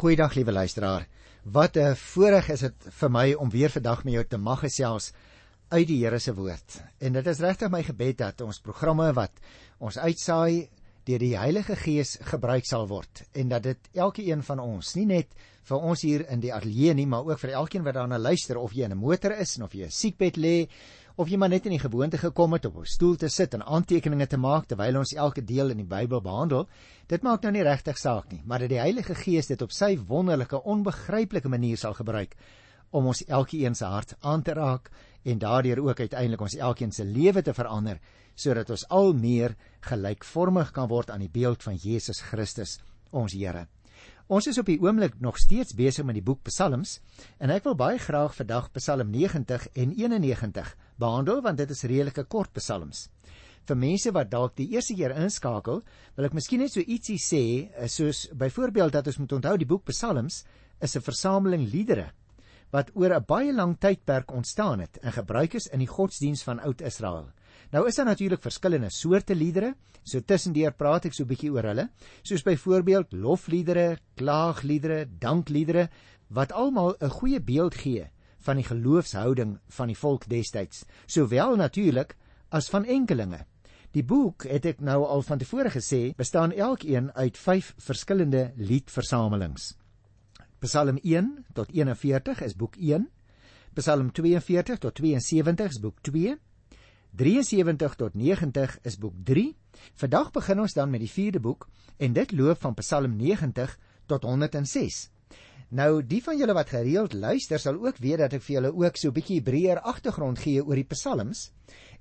Goeiedag liewe luisteraar. Wat 'n voorreg is dit vir my om weer vandag met jou te mag gesels uit die Here se woord. En dit is regtig my gebed dat ons programme wat ons uitsaai deur die Heilige Gees gebruik sal word en dat dit elkeen van ons, nie net vir ons hier in die ateljee nie, maar ook vir elkeen wat daarna luister of jy in 'n motor is of jy 'n siekbed lê of jy maar net in die gewoonte gekom het op 'n stoel te sit en aantekeninge te maak terwyl ons elke deel in die Bybel behandel, dit maak nou nie regtig saak nie, maar dat die Heilige Gees dit op sy wonderlike, onbegryplike manier sal gebruik om ons elkeen se hart aan te raak en daardeur ook uiteindelik ons elkeen se lewe te verander sodat ons al meer gelykvormig kan word aan die beeld van Jesus Christus, ons Here. Ons is op die oomblik nog steeds besig met die boek Psalms en ek wil baie graag vandag Psalm 90 en 91 behandel want dit is redelike kort psalms. Vir mense wat dalk die eerste keer inskakel, wil ek miskien net so ietsie sê, eh, soos byvoorbeeld dat ons moet onthou die boek Psalms is 'n versameling liedere wat oor 'n baie lang tydperk ontstaan het en gebruik is in die godsdiens van Oud-Israel. Nou is daar natuurlik verskillende soorte liedere, so tussendeur praat ek so 'n bietjie oor hulle, soos byvoorbeeld lofliedere, klaagliedere, dankliedere wat almal 'n goeie beeld gee van die geloofshouding van die volk destyds, sowel natuurlik as van enkelinge. Die boek, het ek nou al van tevore gesê, bestaan elkeen uit 5 verskillende liedversamelings. Psalm 1 tot 41 is boek 1. Psalm 42 tot 72 is boek 2. 73 tot 90 is boek 3. Vandag begin ons dan met die 4de boek en dit loop van Psalm 90 tot 106. Nou die van julle wat gereeld luister sal ook weet dat ek vir julle ook so 'n bietjie breër agtergrond gee oor die psalms.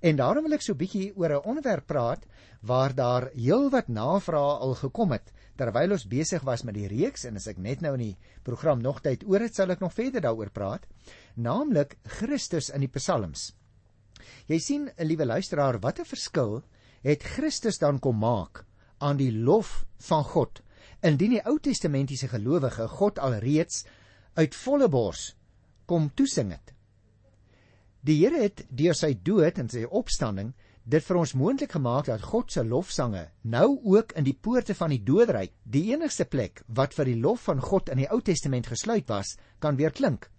En daarom wil ek so 'n bietjie oor 'n onderwerp praat waar daar heelwat navrae al gekom het terwyl ons besig was met die reeks en as ek net nou in die program nog tyd oor het sal ek nog verder daaroor praat, naamlik Christus in die psalms. Jy sien, liewe luisteraar, wat 'n verskil het Christus dan kom maak aan die lof van God indien die Ou Testamentiese gelowige God alreeds uit volle bors kom toesing het. Die Here het deur sy dood en sy opstanding dit vir ons moontlik gemaak dat God se lofsange nou ook in die poorte van die doodryk, die enigste plek wat vir die lof van God in die Ou Testament gesluit was, kan weer klink.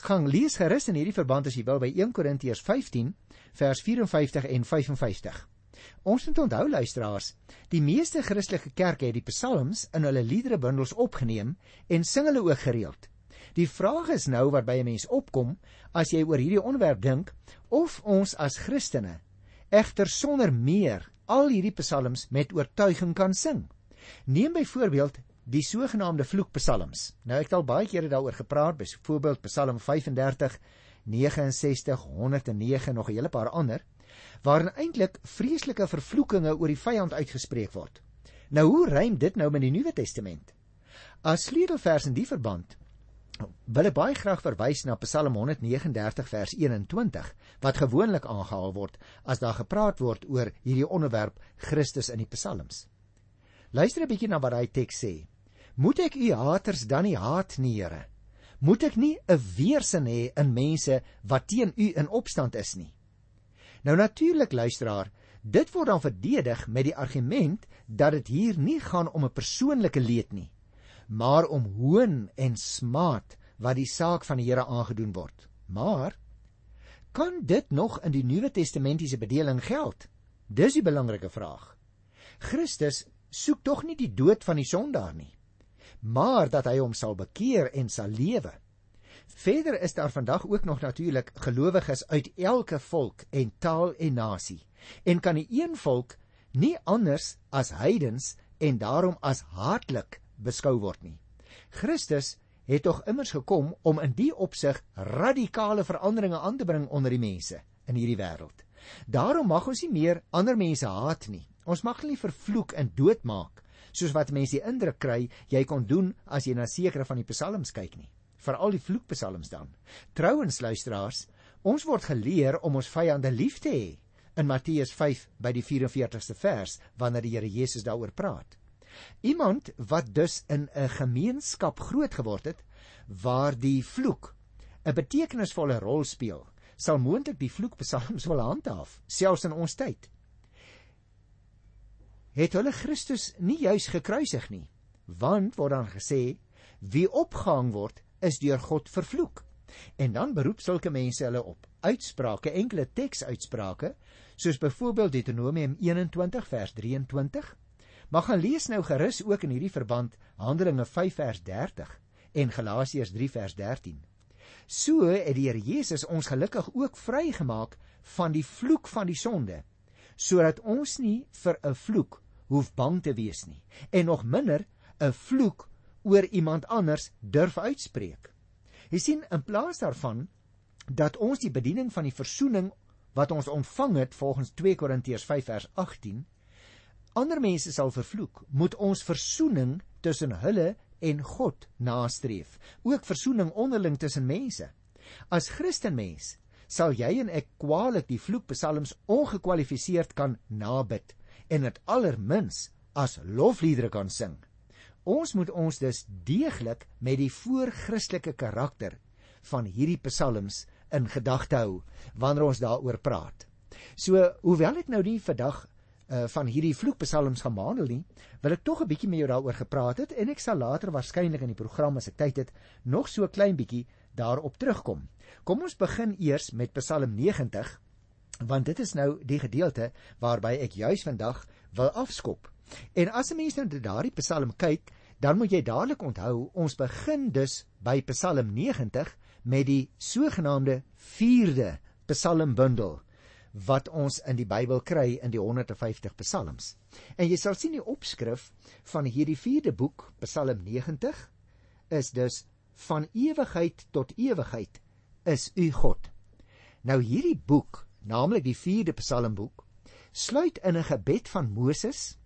Gaan lees gerus in hierdie verband as jy wil by 1 Korintiërs 15 vers 54 en 55. Ons moet onthou luisteraars, die meeste Christelike kerke het die psalms in hulle liederebundels opgeneem en sing hulle ook gereeld. Die vraag is nou wat by 'n mens opkom as jy oor hierdie onderwerp dink of ons as Christene egter sonder meer al hierdie psalms met oortuiging kan sing. Neem byvoorbeeld die sogenaamde vloekpsalms. Nou ek het al baie kere daaroor gepraat, byvoorbeeld Psalm 35, 69, 109 nog 'n hele paar ander waarin eintlik vreeslike vervloekinge oor die vyand uitgespreek word. Nou hoe rym dit nou met die Nuwe Testament? As sleutelvers in die verband wil ek baie graag verwys na Psalm 139 vers 21 wat gewoonlik aangehaal word as daar gepraat word oor hierdie onderwerp Christus in die psalms. Luister 'n bietjie na wat hy teks sê. Moet ek u haters dan nie haat nie, Here? Moet ek nie 'n weerstand hê in mense wat teen u in opstand is nie? Nou natuurlik luisteraar, dit word dan verdedig met die argument dat dit hier nie gaan om 'n persoonlike leed nie, maar om hoon en smaad wat die saak van die Here aangedoen word. Maar kan dit nog in die Nuwe Testamentiese bedeling geld? Dis die belangrike vraag. Christus soek tog nie die dood van die sondaar nie, maar dat hy hom sal bekeer en sal lewe. Verder is daar vandag ook nog natuurlik gelowiges uit elke volk en taal en nasie. En kan die een volk nie anders as heidens en daarom as haatlik beskou word nie. Christus het tog immers gekom om in die opsig radikale veranderinge aan te bring onder die mense in hierdie wêreld. Daarom mag ons nie meer ander mense haat nie. Ons mag hulle nie vervloek en doodmaak soos wat mense die indruk kry jy kon doen as jy na sekere van die psalms kyk nie veral die vloekpsalms dan. Trouwens luisteraars, ons word geleer om ons vyande lief te hê in Matteus 5 by die 44ste vers wanneer die Here Jesus daaroor praat. Iemand wat dus in 'n gemeenskap groot geword het waar die vloek 'n betekenisvolle rol speel, sal moontlik die vloekpsalms wil handhaaf, selfs in ons tyd. Het hulle Christus nie juis gekruisig nie? Want word dan gesê Wie opgehang word, is deur God vervloek. En dan beroep sulke mense hulle op uitsprake, enkele teksuitsprake, soos byvoorbeeld Deuteronomium 21 vers 23. Maar gaan lees nou gerus ook in hierdie verband Handelinge 5 vers 30 en Galasiërs 3 vers 13. So het die Here Jesus ons gelukkig ook vrygemaak van die vloek van die sonde, sodat ons nie vir 'n vloek hoef bang te wees nie en nog minder 'n vloek oor iemand anders durf uitspreek. Jy sien, in plaas daarvan dat ons die bediening van die verzoening wat ons ontvang het volgens 2 Korintiërs 5 vers 18 ander mense sal vervloek, moet ons verzoening tussen hulle en God nastreef, ook verzoening onderling tussen mense. As Christenmens sal jy en ek kwaliek die vloekpsalms ongekwalifiseerd kan nabid en dit allermins as lofliedere kan sing. Ons moet ons dus deeglik met die voorchristelike karakter van hierdie psalms in gedagte hou wanneer ons daaroor praat. So, hoewel ek nou nie vandag uh, van hierdie vloekpsalms gaan behandel nie, wil ek tog 'n bietjie met jou daaroor gepraat het en ek sal later waarskynlik in die program as ek tyd het nog so klein bietjie daarop terugkom. Kom ons begin eers met Psalm 90 want dit is nou die gedeelte waarby ek juis vandag wil afskop. En as 'n mens nou daardie Psalm kyk, dan moet jy dadelik onthou ons begin dus by Psalm 90 met die sogenaamde 4de Psalmbundel wat ons in die Bybel kry in die 150 psalms. En jy sal sien die opskrif van hierdie 4de boek, Psalm 90, is dus van ewigheid tot ewigheid is u God. Nou hierdie boek, naamlik die 4de Psalmboek, sluit in 'n gebed van Moses.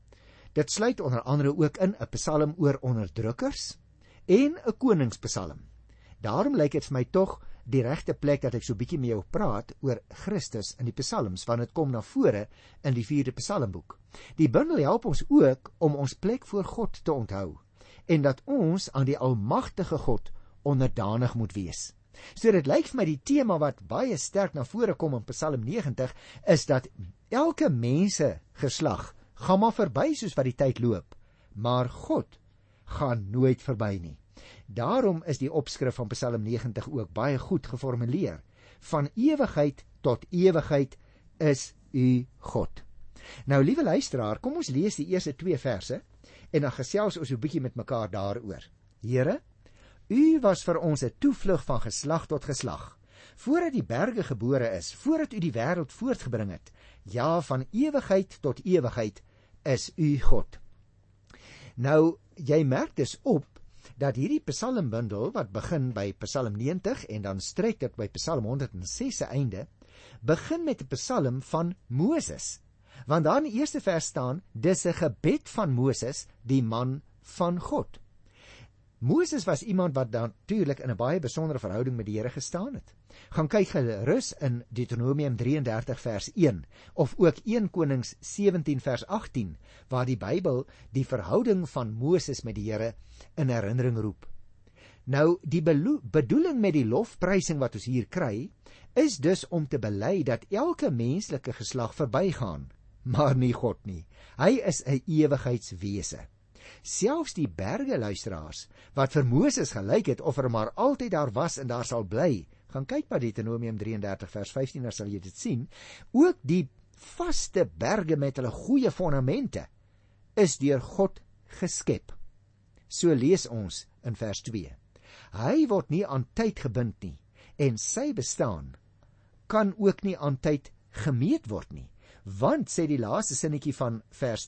Dit sluit onder andere ook in 'n Psalm oor onderdrukkers en 'n koningspsalm. Daarom lyk dit vir my tog die regte plek dat ek so bietjie met jou praat oor Christus in die psalms want dit kom na vore in die 4de psalmboek. Die bundel help ons ook om ons plek voor God te onthou en dat ons aan die almagtige God onderdanig moet wees. So dit lyk vir my die tema wat baie sterk na vore kom in Psalm 90 is dat elke mense geslag gaan maar verby soos wat die tyd loop, maar God gaan nooit verby nie. Daarom is die opskrif van Psalm 90 ook baie goed geformuleer. Van ewigheid tot ewigheid is U God. Nou liewe luisteraar, kom ons lees die eerste 2 verse en dan gesels ons 'n bietjie met mekaar daaroor. Here, U was vir ons 'n toevlug van geslag tot geslag. Voordat die berge gebore is, voordat U die wêreld voortgebring het, ja, van ewigheid tot ewigheid is U God. Nou, jy merk dus op dat hierdie psalmbundel wat begin by Psalm 90 en dan strek dit by Psalm 106 se einde, begin met 'n psalm van Moses. Want daar in die eerste vers staan: "Dis 'n gebed van Moses, die man van God." Moses was iemand wat natuurlik in 'n baie besondere verhouding met die Here gestaan het. Gaan kyk gerus in Deuteronomium 33 vers 1 of ook 1 Konings 17 vers 18 waar die Bybel die verhouding van Moses met die Here in herinnering roep. Nou die bedoeling met die lofprysing wat ons hier kry is dus om te bely dat elke menslike geslag verbygaan, maar nie God nie. Hy is 'n ewigheidswese. Selfs die berge luisteraars wat vir Moses gelyk het of er maar altyd daar was en daar sal bly. Gaan kyk by Deuteronomium 33 vers 15 dan sal jy dit sien. Ook die vaste berge met hulle goeie fondamente is deur God geskep. So lees ons in vers 2. Hy word nie aan tyd gebind nie en sy bestaan kan ook nie aan tyd gemeet word nie. Want sê die laaste sinnetjie van vers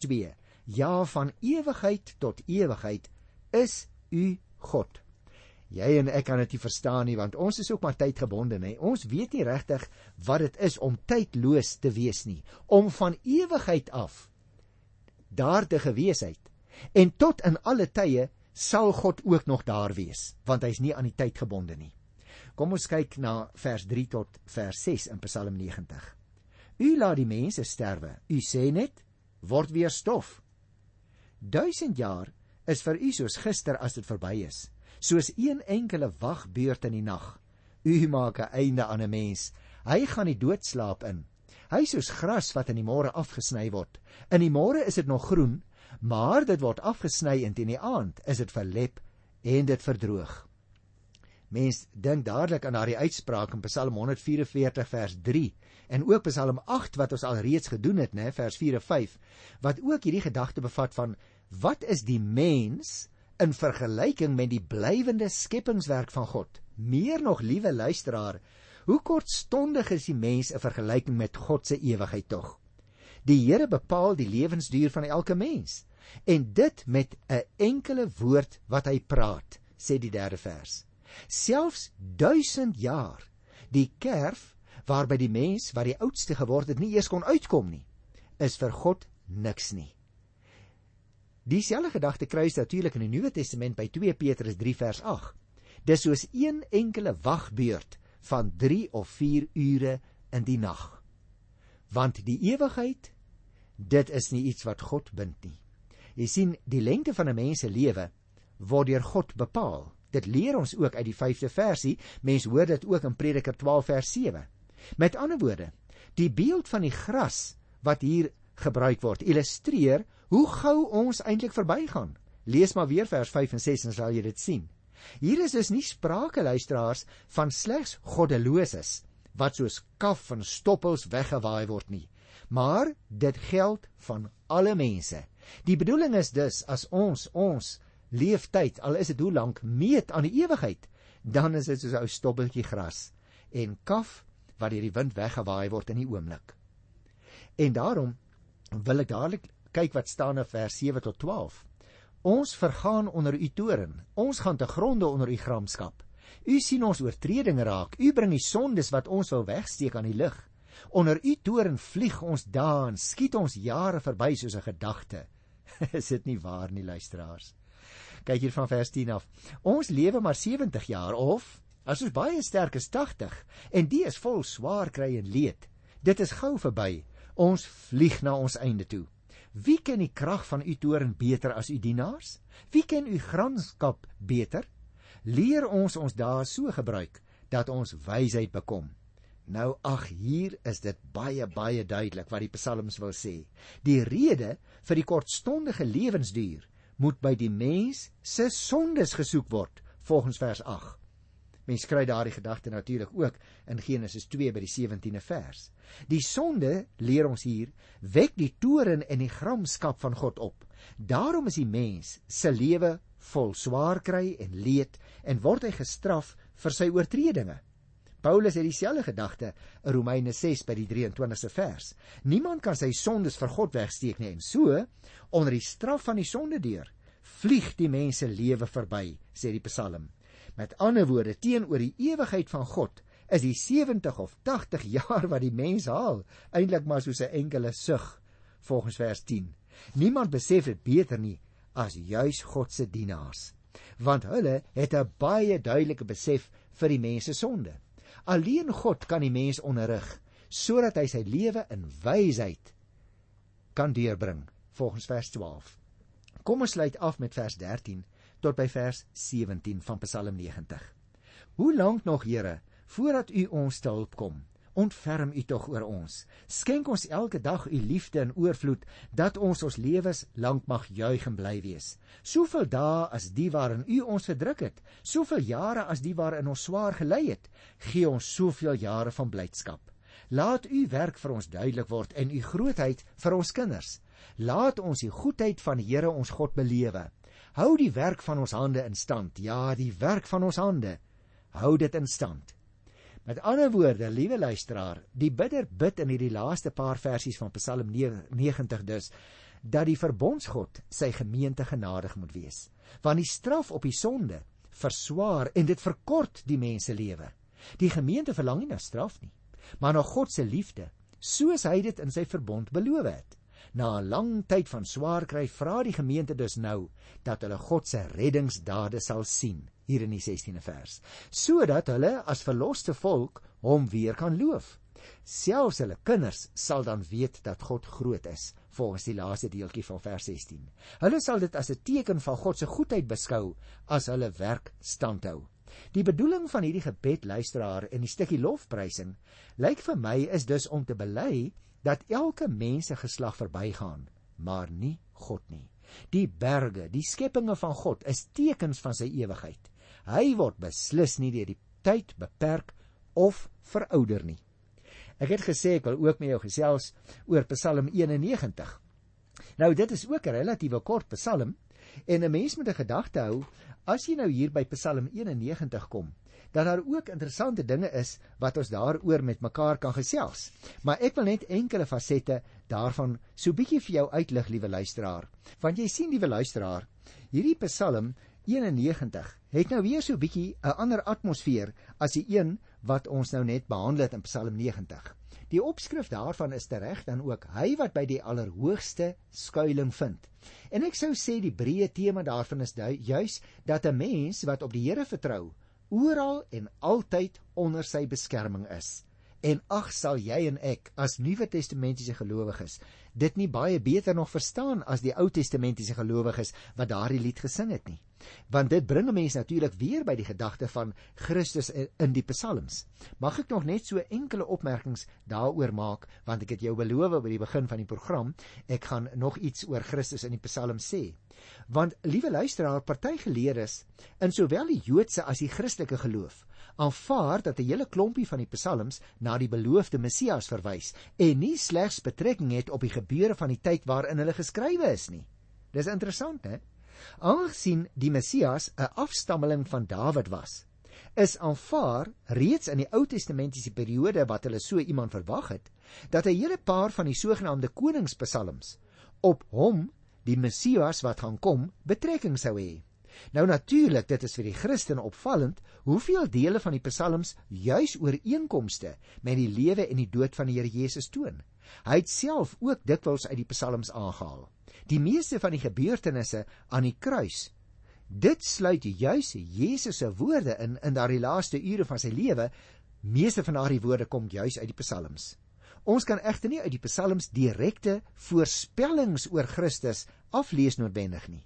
Ja, van ewigheid tot ewigheid is u God. Jy en ek kan dit nie verstaan nie want ons is ook maar tydgebonde, hè. Ons weet nie regtig wat dit is om tydloos te wees nie, om van ewigheid af daar te gewees het. En tot in alle tye sal God ook nog daar wees, want hy's nie aan die tyd gebonde nie. Kom ons kyk na vers 3 tot vers 6 in Psalm 90. U laat die mense sterwe. U sê net word weer stof. 1000 jaar is vir u soos gister as dit verby is, soos een enkele wagbeurt in die nag. U maak 'n einde aan 'n mens. Hy gaan die dood slaap in. Hy soos gras wat in die môre afgesny word. In die môre is dit nog groen, maar dit word afgesny en teen die aand is dit verlep en dit verdroog. Mens dink dadelik aan daardie uitspraak in Psalm 144 vers 3 en ook Psalm 8 wat ons al reeds gedoen het, né, vers 4 en 5, wat ook hierdie gedagte bevat van wat is die mens in vergelyking met die blywende skepingswerk van God? Meer nog, liewe luisteraar, hoe kortstondig is die mens in vergelyking met God se ewigheid tog? Die Here bepaal die lewensduur van elke mens en dit met 'n enkele woord wat hy praat, sê die derde vers selfs 1000 jaar die kerf waarby die mens wat die oudste geword het nie eers kon uitkom nie is vir God niks nie Dieselfde gedagte kruis natuurlik in die Nuwe Testament by 2 Petrus 3 vers 8 Dis soos een enkele wagbeurt van 3 of 4 ure in die nag want die ewigheid dit is nie iets wat God bind nie Jy sien die lengte van 'n mens se lewe word deur God bepaal Dit leer ons ook uit die 5de versie. Mens hoor dit ook in Prediker 12 vers 7. Met ander woorde, die beeld van die gras wat hier gebruik word, illustreer hoe gou ons eintlik verbygaan. Lees maar weer vers 5 en 6 en sal jy dit sien. Hier is dus nie sprake luisteraars van slegs goddeloses wat soos kaf van stoppels weggewaai word nie, maar dit geld van alle mense. Die bedoeling is dus as ons ons leeftyd, al is dit hoe lank, meet aan die ewigheid, dan is dit soos 'n ou stoppeltjie gras en kaf wat deur die wind weggewaai word in die oomblik. En daarom wil ek dadelik kyk wat staan in vers 7 tot 12. Ons vergaan onder u toren. Ons gaan te gronde onder u gramskap. U sien ons oortredinge raak. U bring die sondes wat ons wil wegsteek aan die lig. Onder u toren vlieg ons daan, skiet ons jare verby soos 'n gedagte. is dit nie waar nie, luisteraars? kyk hier van vers 10 af. Ons lewe maar 70 jaar of as ons baie sterk is 80 en die is vol swaar kry en leed. Dit is gou verby. Ons vlieg na ons einde toe. Wie ken die krag van u toren beter as u dienaars? Wie ken u granskap beter? Leer ons ons dae so gebruik dat ons wysheid bekom. Nou ag hier is dit baie baie duidelik wat die psalms wil sê. Die rede vir die kortstondige lewensduur moet by die mens se sondes gesoek word volgens vers 8. Mens kry daardie gedagte natuurlik ook in Genesis 2 by die 17de vers. Die sonde, leer ons hier, wek die toren en die gramskap van God op. Daarom is die mens se lewe vol swaar kry en leed en word hy gestraf vir sy oortredinge. Paulus het dieselfde gedagte in Romeine 6 by die 23ste vers. Niemand kan sy sondes vir God wegsteek nie en so onder die straf van die sonde deur vlieg die mense lewe verby, sê die Psalm. Met ander woorde, teenoor die ewigheid van God is die 70 of 80 jaar wat die mens haal eintlik maar soos 'n enkele sug volgens vers 10. Niemand besef dit beter nie as juis God se dienaars, want hulle het 'n baie duidelike besef vir die mens se sonde. Alleen God kan die mens onderrig sodat hy sy lewe in wysheid kan deurbring volgens vers 12. Kom ons sluit af met vers 13 tot by vers 17 van Psalm 90. Hoe lank nog, Here, voordat U ons te hulp kom? Ontferm U tog oor ons. Skenk ons elke dag U liefde in oorvloed dat ons ons lewens lank mag juig en bly wees. Soveel dae as die waarin U ons verdruk het, soveel jare as die waarin ons swaar gely het, gee ons soveel jare van blydskap. Laat U werk vir ons duidelik word en U grootheid vir ons kinders. Laat ons die goedheid van die Here ons God belewe. Hou die werk van ons hande in stand. Ja, die werk van ons hande. Hou dit in stand. Met ander woorde, liewe luisteraar, die bidder bid in hierdie laaste paar versies van Psalm 90 dus dat die verbondsgod sy gemeente genadig moet wees. Want die straf op die sonde verswaar en dit verkort die mens se lewe. Die gemeente verlang nie na straf nie, maar na God se liefde, soos hy dit in sy verbond beloof het. Na 'n lang tyd van swaar kry, vra die gemeente dus nou dat hulle God se reddingsdade sal sien hier in die 16de vers, sodat hulle as verloste volk hom weer kan loof. Selfs hulle kinders sal dan weet dat God groot is, volgens die laaste deeltjie van vers 16. Hulle sal dit as 'n teken van God se goedheid beskou as hulle werk standhou. Die bedoeling van hierdie gebed luisteraar in die stukkie lofprysing lyk vir my is dus om te bely dat elke mens se geslag verbygaan, maar nie God nie. Die berge, die skepinge van God is tekens van sy ewigheid. Hy word beslis nie deur die tyd beperk of verouder nie. Ek het gesê ek wil ook met jou gesels oor Psalm 91. Nou dit is ook 'n relatiewe kort Psalm en 'n mens moet 'n gedagte hou as jy nou hier by Psalm 91 kom dat daar ook interessante dinge is wat ons daaroor met mekaar kan gesels. Maar ek wil net enkele fasette daarvan so bietjie vir jou uitlig, liewe luisteraar. Want jy sien, liewe luisteraar, hierdie Psalm 91 het nou weer so bietjie 'n ander atmosfeer as die een wat ons nou net behandel het in Psalm 90. Die opskrif daarvan is tereg dan ook hy wat by die allerhoogste skuilings vind. En ek sou sê die breë tema daarvan is juis dat 'n mens wat op die Here vertrou, oral en altyd onder sy beskerming is. En ag sal jy en ek as Nuwe Testamentiese gelowiges dit nie baie beter nog verstaan as die Ou Testamentiese gelowiges wat daardie lied gesing het nie want dit bring 'n mens natuurlik weer by die gedagte van Christus in die psalms. Mag ek nog net so enkele opmerkings daaroor maak want ek het jou beloof by die begin van die program ek gaan nog iets oor Christus in die psalms sê. Want liewe luisteraar, party geleerdes in sowel die Joodse as die Christelike geloof aanvaar dat 'n hele klompie van die psalms na die beloofde Messias verwys en nie slegs betrekking het op die gebeure van die tyd waarin hulle geskrywe is nie. Dis interessant, hè? Aangesien die Messias 'n afstammeling van Dawid was, is aanvaar reeds in die Ou Testamentiese periode wat hulle so iemand verwag het, dat 'n hele paar van die sogenaamde koningspsalms op hom, die Messias wat gaan kom, betrekking sou hê. Nou natuurlik, dit is vir die Christen opvallend hoeveel dele van die psalms juis ooreenkomste met die lewe en die dood van die Here Jesus toon. Hy het self ook dikwels uit die psalms aangehaal die meeste van die gebeurtenisse aan die kruis. Dit sluit juis Jesus se woorde in in daardie laaste ure van sy lewe. Meeste van daardie woorde kom juis uit die psalms. Ons kan egter nie uit die psalms direkte voorspellings oor Christus aflees noodwendig nie.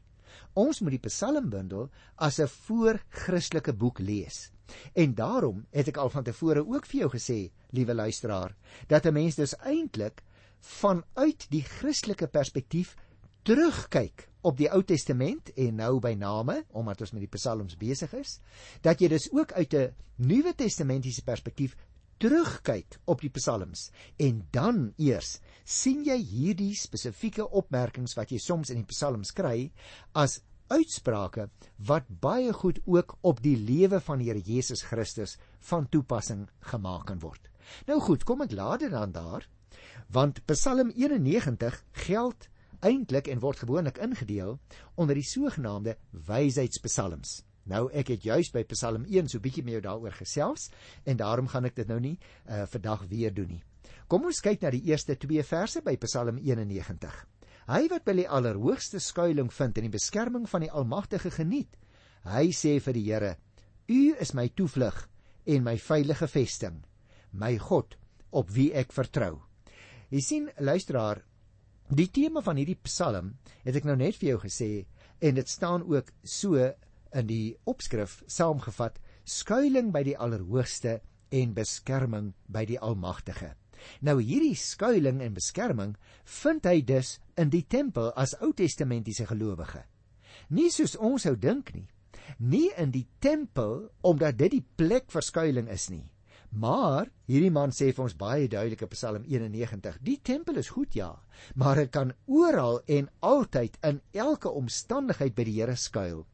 Ons moet die psalmbundel as 'n voorchristelike boek lees. En daarom het ek al van tevore ook vir jou gesê, liewe luisteraar, dat 'n mens dus eintlik vanuit die Christelike perspektief terugkyk op die Ou Testament en nou by name omdat ons met die psalms besig is dat jy dus ook uit 'n Nuwe Testamentiese perspektief terugkyk op die psalms en dan eers sien jy hierdie spesifieke opmerkings wat jy soms in die psalms kry as uitsprake wat baie goed ook op die lewe van die Here Jesus Christus van toepassing gemaak kan word. Nou goed, kom ek laat dit dan daar want Psalm 91 geld eintlik en word gewoonlik ingedeel onder die sogenaamde wysheidspsalms. Nou ek het juis by Psalm 1 so bietjie met jou daaroor gesels en daarom gaan ek dit nou nie uh, vandag weer doen nie. Kom ons kyk na die eerste 2 verse by Psalm 91. Hy wat by die allerhoogste skuilings vind in die beskerming van die Almagtige geniet. Hy sê vir die Here: U is my toevlug en my veilige vesting, my God op wie ek vertrou. Jy sien luisteraar, Die tema van hierdie Psalm het ek nou net vir jou gesê en dit staan ook so in die opskrif saamgevat: skuilings by die Allerhoogste en beskerming by die Almagtige. Nou hierdie skuilings en beskerming vind hy dus in die tempel as Ou Testamentiese gelowige. Nie soos ons sou dink nie. Nie in die tempel omdat dit die plek vir skuilings is nie. Maar hierdie man sê vir ons baie duidelik op Psalm 91: Die tempel is goed ja, maar dit kan oral en altyd in elke omstandigheid by die Here skuil.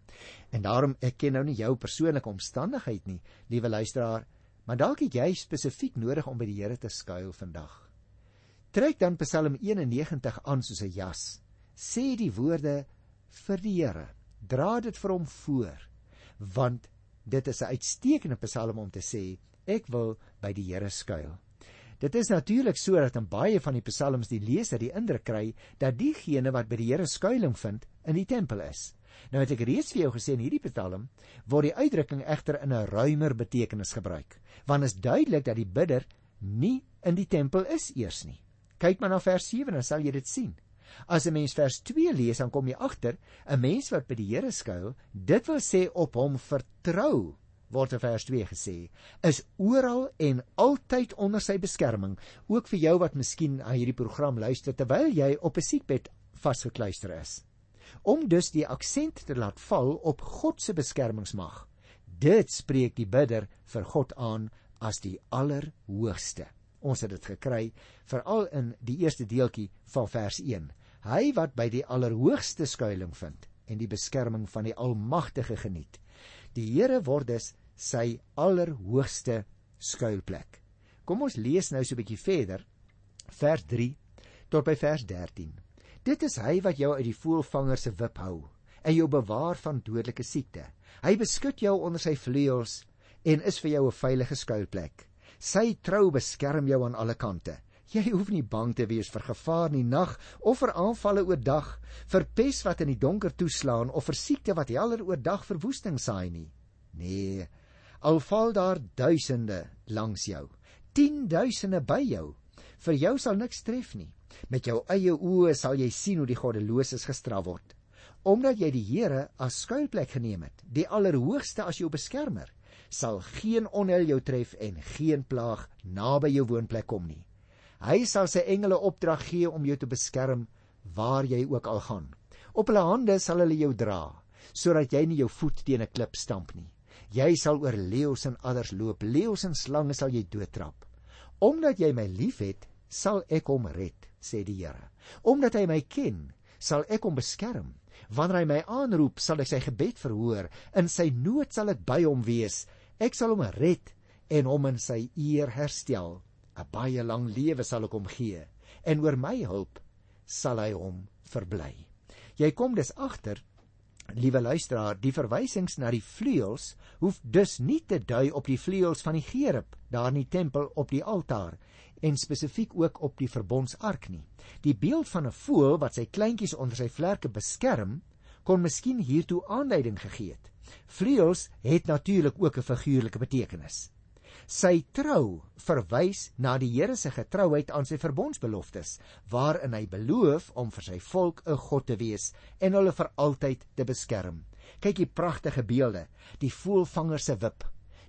En daarom ek ken nou nie jou persoonlike omstandigheid nie, liewe luisteraar, maar dalk het jy spesifiek nodig om by die Here te skuil vandag. Trek dan Psalm 91 aan soos 'n jas. Sê die woorde vir die Here. Dra dit vir hom voor, want dit is 'n uitstekende Psalm om te sê ek wil by die Here skuil. Dit is natuurlik so dat in baie van die psalms die leser die indruk kry dat diegene wat by die Here skuilings vind in die tempel is. Nou het ek reeds vir jou gesê in hierdie psalm word die uitdrukking egter in 'n ruimer betekenis gebruik, want is duidelik dat die bidder nie in die tempel is eers nie. Kyk maar na vers 7 dan sal jy dit sien. As 'n mens vers 2 lees, dan kom jy agter 'n mens wat by die Here skuil, dit wil sê op hom vertrou word in vers 2 gesê, is oral en altyd onder sy beskerming, ook vir jou wat miskien aan hierdie program luister terwyl jy op 'n siekbed vasgekluister is. Om dus die aksent te laat val op God se beskermingsmag. Dit spreek die bidder vir God aan as die allerhoogste. Ons het dit gekry veral in die eerste deeltjie van vers 1. Hy wat by die allerhoogste skuilings vind en die beskerming van die Almagtige geniet. Die Here word dus sy allerhoogste skuilplek. Kom ons lees nou so 'n bietjie verder vers 3 tot by vers 13. Dit is hy wat jou uit die voëlvanger se wip hou en jou bewaar van dodelike siekte. Hy beskud jou onder sy vleuels en is vir jou 'n veilige skuilplek. Sy trou beskerm jou aan alle kante. Jy hoef nie bang te wees vir gevaar in die nag of vir aanvalle oordag, vir pes wat in die donker toeslaan of vir siekte wat helder oordag verwoesting saai nie. Nee, al val daar duisende langs jou, 10 duisende by jou, vir jou sal niks tref nie. Met jou eie oë sal jy sien hoe die goddeloses gestraf word. Omdat jy die Here as skuilplek geneem het, die Allerhoogste as jou beskermer, sal geen onheil jou tref en geen plaag naby jou woonplek kom nie. Hy sal sy engele opdrag gee om jou te beskerm waar jy ook al gaan. Op hulle hande sal hulle jou dra, sodat jy nie jou voet teen 'n klip stamp nie. Jy sal oor leeu's en adders loop, leeu's en slange sal jy doodtrap. Omdat jy my liefhet, sal ek hom red, sê die Here. Omdat hy my ken, sal ek hom beskerm. Wanneer hy my aanroep, sal ek sy gebed verhoor. In sy nood sal ek by hom wees. Ek sal hom red en hom in sy eer herstel. 'n Baie lang lewe sal ek hom gee en oor my hulp sal hy hom verbly. Jy kom dus agter Liewe luisteraar, die verwysings na die vleuels hoef dus nie te dui op die vleuels van die gerub daar in die tempel op die altaar en spesifiek ook op die verbondsark nie. Die beeld van 'n voël wat sy kleintjies onder sy vlerke beskerm, kon miskien hiertoe aanleiding gegee het. Vleuels het natuurlik ook 'n figuurlike betekenis. Sy trou verwys na die Here se getrouheid aan sy verbondsbeloftes, waarin hy beloof om vir sy volk 'n God te wees en hulle vir altyd te beskerm. Kyk hier pragtige beelde, die voëlvanger se wip,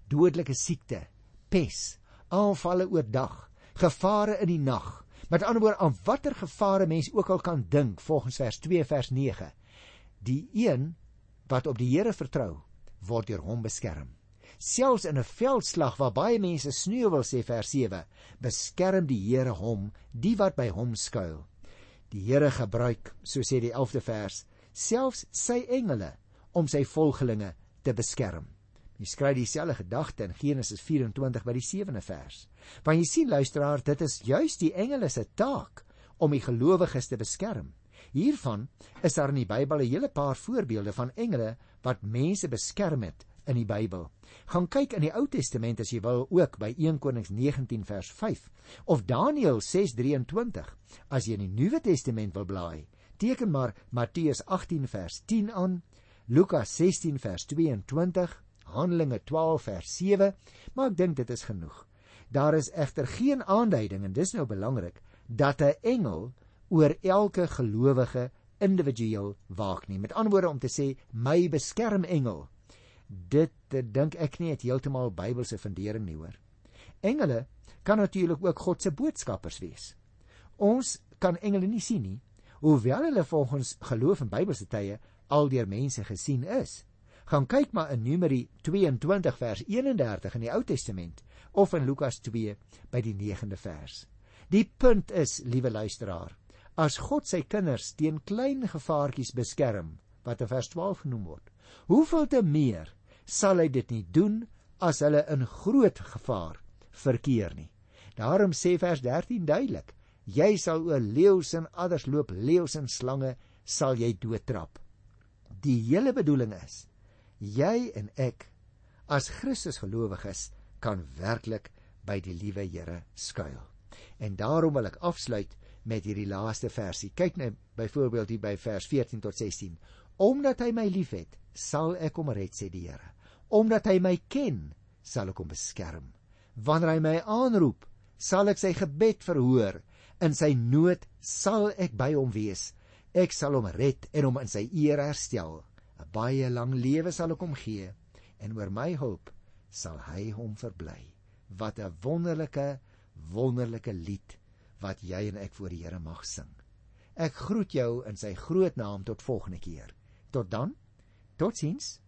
dodelike siekte, pes, aanvalle oor dag, gevare in die nag. Met ander woorde aan watter gevare mens ook al kan dink volgens vers 2 vers 9. Die een wat op die Here vertrou, word deur hom beskerm. Selfs in 'n veldslag waar baie mense sneuwel sê vers 7, beskerm die Here hom, die wat by hom skuil. Die Here gebruik, so sê die 11de vers, selfs sy engele om sy volgelinge te beskerm. Jy skryf dieselfde gedagte in Genesis 24 by die 7de vers. Want jy sien luisteraar, dit is juis die engele se taak om die gelowiges te beskerm. Hiervan is daar in die Bybel 'n hele paar voorbeelde van engele wat mense beskerm het in die Bybel. Gaan kyk in die Ou Testament as jy wil ook by 1 Konings 19 vers 5 of Daniël 6:23 as jy in die Nuwe Testament wil blaai. Teken maar Matteus 18 vers 10 aan, Lukas 16 vers 22 Handelinge 12 vers 7, maar ek dink dit is genoeg. Daar is egter geen aanduiding en dis nou belangrik dat 'n engel oor elke gelowige individueel waak nie. Met ander woorde om te sê my beskermengel. Dit dink ek nie het heeltemal Bybelse fundering nie hoor. Engele kan natuurlik ook God se boodskappers wees. Ons kan engele nie sien nie, hoewel hulle volgens geloof in Bybelse tye al deur mense gesien is gaan kyk maar in Numeri 22 vers 31 in die Ou Testament of in Lukas 2 by die 9de vers. Die punt is, liewe luisteraar, as God sy kinders teen klein gevaartjies beskerm, wat in vers 12 genoem word, hoeveel te meer sal hy dit nie doen as hulle in groot gevaar verkeer nie. Daarom sê vers 13 duidelik: Jy sal oor leeu's en adders loop, leeu's en slange sal jy doodtrap. Die hele bedoeling is jy en ek as Christus gelowiges kan werklik by die liewe Here skuil. En daarom wil ek afsluit met hierdie laaste versie. Kyk net byvoorbeeld hier by vers 14 tot 16. Omdat hy my liefhet, sal ek hom red, sê die Here. Omdat hy my ken, sal ek hom beskerm. Wanneer hy my aanroep, sal ek sy gebed verhoor. In sy nood sal ek by hom wees. Ek sal hom red en hom in sy eer herstel. 'n baie lang lewe sal ek hom gee en oor my hulp sal hy hom verbly. Wat 'n wonderlike wonderlike lied wat jy en ek voor die Here mag sing. Ek groet jou in sy groot naam tot volgende keer. Tot dan. Totsiens.